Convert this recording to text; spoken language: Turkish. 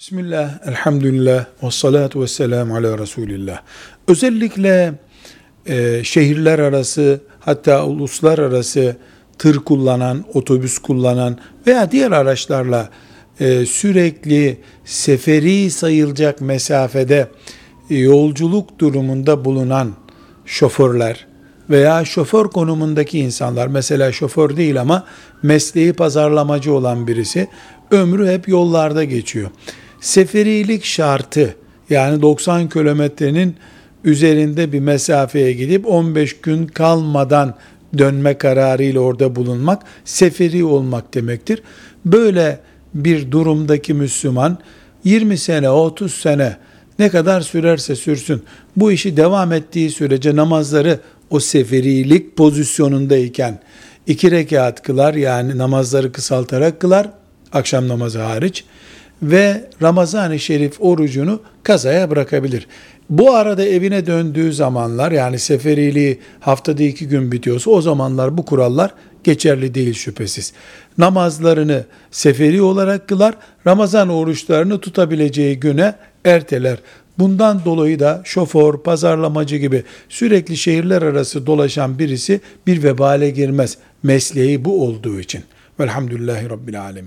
Bismillah, elhamdülillah, ve salatu ve selamu ala Resulillah. Özellikle e, şehirler arası hatta uluslararası tır kullanan, otobüs kullanan veya diğer araçlarla e, sürekli seferi sayılacak mesafede e, yolculuk durumunda bulunan şoförler veya şoför konumundaki insanlar, mesela şoför değil ama mesleği pazarlamacı olan birisi, ömrü hep yollarda geçiyor seferilik şartı yani 90 kilometrenin üzerinde bir mesafeye gidip 15 gün kalmadan dönme kararıyla orada bulunmak seferi olmak demektir. Böyle bir durumdaki Müslüman 20 sene 30 sene ne kadar sürerse sürsün bu işi devam ettiği sürece namazları o seferilik pozisyonundayken iki rekat kılar yani namazları kısaltarak kılar akşam namazı hariç ve Ramazan-ı Şerif orucunu kazaya bırakabilir. Bu arada evine döndüğü zamanlar yani seferiliği haftada iki gün bitiyorsa o zamanlar bu kurallar geçerli değil şüphesiz. Namazlarını seferi olarak kılar, Ramazan oruçlarını tutabileceği güne erteler. Bundan dolayı da şoför, pazarlamacı gibi sürekli şehirler arası dolaşan birisi bir vebale girmez. Mesleği bu olduğu için. Velhamdülillahi Rabbil Alemin.